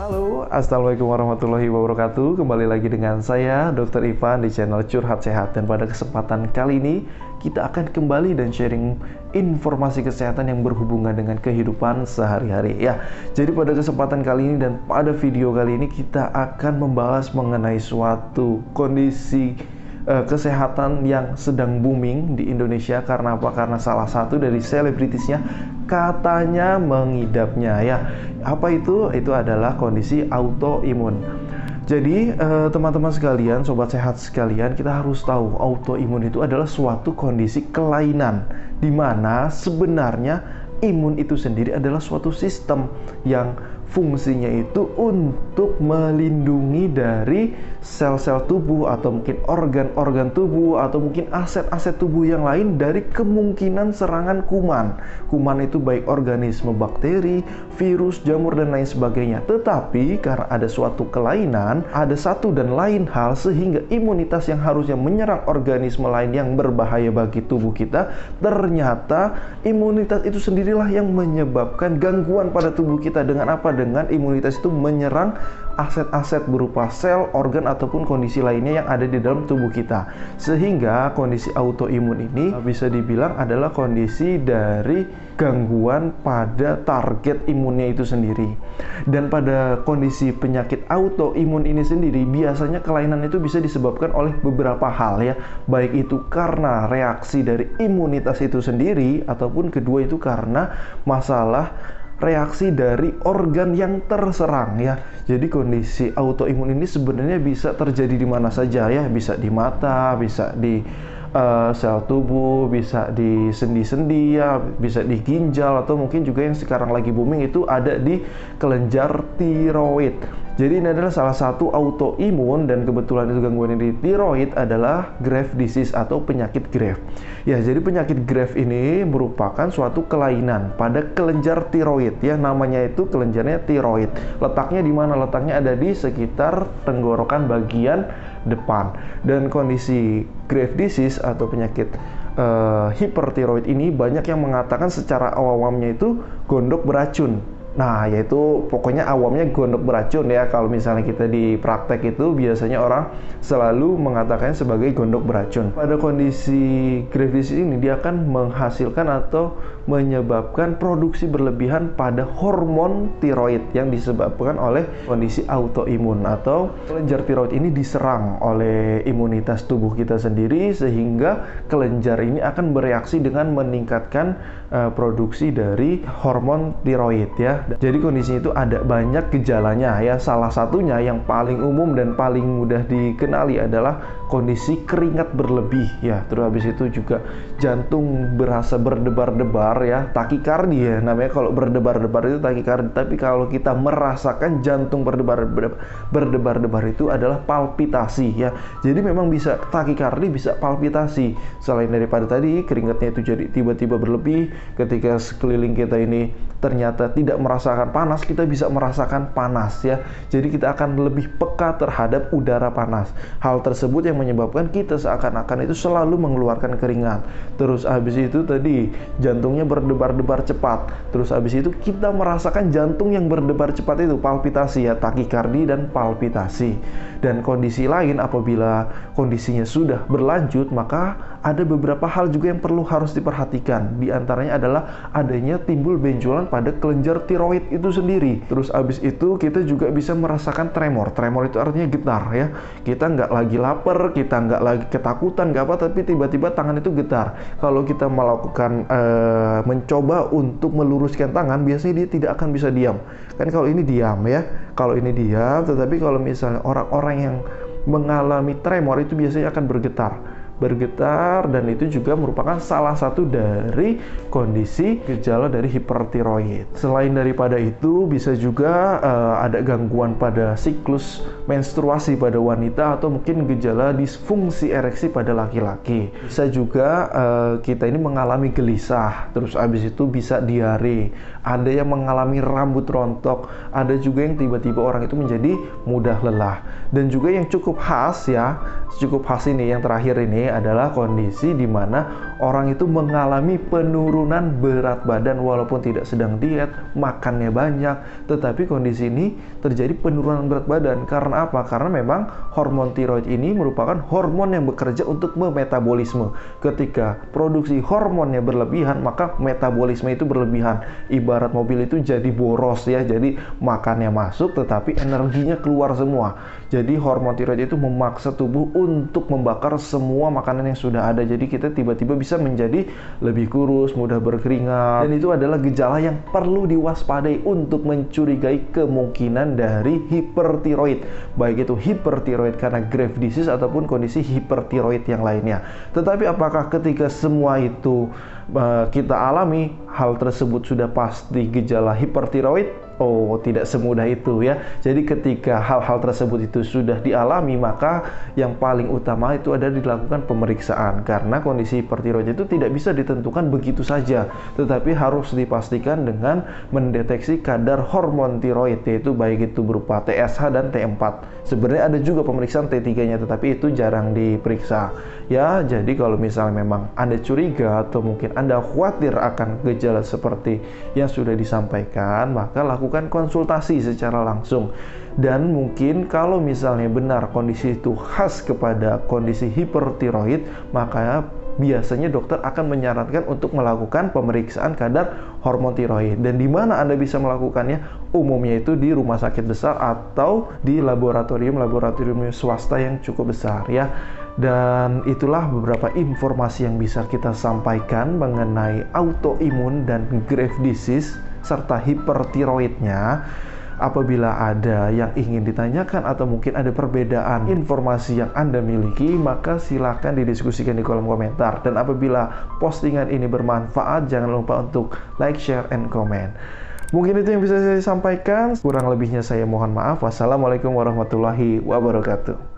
Halo, Assalamualaikum warahmatullahi wabarakatuh Kembali lagi dengan saya, Dr. Ivan di channel Curhat Sehat Dan pada kesempatan kali ini, kita akan kembali dan sharing informasi kesehatan yang berhubungan dengan kehidupan sehari-hari Ya, jadi pada kesempatan kali ini dan pada video kali ini Kita akan membahas mengenai suatu kondisi uh, kesehatan yang sedang booming di Indonesia karena apa? Karena salah satu dari selebritisnya katanya mengidapnya ya. Apa itu? Itu adalah kondisi autoimun. Jadi eh, teman-teman sekalian, sobat sehat sekalian, kita harus tahu autoimun itu adalah suatu kondisi kelainan di mana sebenarnya imun itu sendiri adalah suatu sistem yang fungsinya itu untuk melindungi dari sel-sel tubuh atau mungkin organ-organ tubuh atau mungkin aset-aset tubuh yang lain dari kemungkinan serangan kuman. Kuman itu baik organisme bakteri, virus, jamur dan lain sebagainya. Tetapi karena ada suatu kelainan, ada satu dan lain hal sehingga imunitas yang harusnya menyerang organisme lain yang berbahaya bagi tubuh kita, ternyata imunitas itu sendirilah yang menyebabkan gangguan pada tubuh kita dengan apa? dengan imunitas itu menyerang aset-aset berupa sel, organ ataupun kondisi lainnya yang ada di dalam tubuh kita. Sehingga kondisi autoimun ini bisa dibilang adalah kondisi dari gangguan pada target imunnya itu sendiri. Dan pada kondisi penyakit autoimun ini sendiri biasanya kelainan itu bisa disebabkan oleh beberapa hal ya. Baik itu karena reaksi dari imunitas itu sendiri ataupun kedua itu karena masalah reaksi dari organ yang terserang ya. Jadi kondisi autoimun ini sebenarnya bisa terjadi di mana saja ya, bisa di mata, bisa di uh, sel tubuh, bisa di sendi-sendi ya, bisa di ginjal atau mungkin juga yang sekarang lagi booming itu ada di kelenjar tiroid. Jadi ini adalah salah satu autoimun dan kebetulan itu gangguan di tiroid adalah Graves disease atau penyakit Graves. Ya, jadi penyakit Graves ini merupakan suatu kelainan pada kelenjar tiroid ya, namanya itu kelenjarnya tiroid. Letaknya di mana? Letaknya ada di sekitar tenggorokan bagian depan. Dan kondisi Graves disease atau penyakit uh, hipertiroid ini banyak yang mengatakan secara awam-awamnya itu gondok beracun Nah, yaitu pokoknya awamnya gondok beracun ya. Kalau misalnya kita di praktek itu biasanya orang selalu mengatakan sebagai gondok beracun. Pada kondisi Graves ini dia akan menghasilkan atau menyebabkan produksi berlebihan pada hormon tiroid yang disebabkan oleh kondisi autoimun atau kelenjar tiroid ini diserang oleh imunitas tubuh kita sendiri sehingga kelenjar ini akan bereaksi dengan meningkatkan uh, produksi dari hormon tiroid ya. Jadi kondisi itu ada banyak gejalanya ya. Salah satunya yang paling umum dan paling mudah dikenali adalah kondisi keringat berlebih ya. Terus habis itu juga jantung berasa berdebar-debar ya. Takikardi ya namanya kalau berdebar-debar itu takikardi. Tapi kalau kita merasakan jantung berdebar-debar berdebar-debar itu adalah palpitasi ya. Jadi memang bisa takikardi bisa palpitasi. Selain daripada tadi keringatnya itu jadi tiba-tiba berlebih. Ketika sekeliling kita ini ternyata tidak merasakan panas kita bisa merasakan panas ya jadi kita akan lebih peka terhadap udara panas hal tersebut yang menyebabkan kita seakan-akan itu selalu mengeluarkan keringat terus habis itu tadi jantungnya berdebar-debar cepat. Terus habis itu kita merasakan jantung yang berdebar cepat itu palpitasi ya, takikardi dan palpitasi. Dan kondisi lain apabila kondisinya sudah berlanjut, maka ada beberapa hal juga yang perlu harus diperhatikan. Di antaranya adalah adanya timbul benjolan pada kelenjar tiroid itu sendiri. Terus habis itu kita juga bisa merasakan tremor. Tremor itu artinya getar ya. Kita nggak lagi lapar, kita nggak lagi ketakutan, nggak apa, tapi tiba-tiba tangan itu getar. Kalau kita melakukan uh, mencoba untuk meluruskan tangan, biasanya dia tidak akan bisa diam. Kan kalau ini diam ya, kalau ini diam, tetapi kalau misalnya orang-orang yang mengalami tremor itu biasanya akan bergetar bergetar dan itu juga merupakan salah satu dari kondisi gejala dari hipertiroid. Selain daripada itu bisa juga uh, ada gangguan pada siklus menstruasi pada wanita atau mungkin gejala disfungsi ereksi pada laki-laki. Bisa juga uh, kita ini mengalami gelisah, terus abis itu bisa diare, ada yang mengalami rambut rontok, ada juga yang tiba-tiba orang itu menjadi mudah lelah. Dan juga yang cukup khas ya, cukup khas ini yang terakhir ini adalah kondisi di mana orang itu mengalami penurunan berat badan walaupun tidak sedang diet, makannya banyak, tetapi kondisi ini terjadi penurunan berat badan. Karena apa? Karena memang hormon tiroid ini merupakan hormon yang bekerja untuk memetabolisme. Ketika produksi hormonnya berlebihan, maka metabolisme itu berlebihan. Ibarat mobil itu jadi boros ya, jadi makannya masuk tetapi energinya keluar semua. Jadi hormon tiroid itu memaksa tubuh untuk membakar semua makanan yang sudah ada. Jadi kita tiba-tiba bisa menjadi lebih kurus, mudah berkeringat. Dan itu adalah gejala yang perlu diwaspadai untuk mencurigai kemungkinan dari hipertiroid. Baik itu hipertiroid karena Graves disease ataupun kondisi hipertiroid yang lainnya. Tetapi apakah ketika semua itu uh, kita alami hal tersebut sudah pasti gejala hipertiroid? Oh, tidak semudah itu ya. Jadi ketika hal-hal tersebut itu sudah dialami, maka yang paling utama itu ada dilakukan pemeriksaan karena kondisi hipertiroid itu tidak bisa ditentukan begitu saja, tetapi harus dipastikan dengan mendeteksi kadar hormon tiroid yaitu baik itu berupa TSH dan T4. Sebenarnya ada juga pemeriksaan T3-nya tetapi itu jarang diperiksa. Ya, jadi kalau misalnya memang Anda curiga atau mungkin Anda khawatir akan gejala seperti yang sudah disampaikan, maka lakukan melakukan konsultasi secara langsung. Dan mungkin kalau misalnya benar kondisi itu khas kepada kondisi hipertiroid, maka biasanya dokter akan menyarankan untuk melakukan pemeriksaan kadar hormon tiroid. Dan di mana Anda bisa melakukannya? Umumnya itu di rumah sakit besar atau di laboratorium-laboratorium swasta yang cukup besar ya. Dan itulah beberapa informasi yang bisa kita sampaikan mengenai autoimun dan Graves disease serta hipertiroidnya apabila ada yang ingin ditanyakan atau mungkin ada perbedaan informasi yang Anda miliki, maka silakan didiskusikan di kolom komentar. Dan apabila postingan ini bermanfaat, jangan lupa untuk like, share, and comment. Mungkin itu yang bisa saya sampaikan. Kurang lebihnya saya mohon maaf. Wassalamualaikum warahmatullahi wabarakatuh.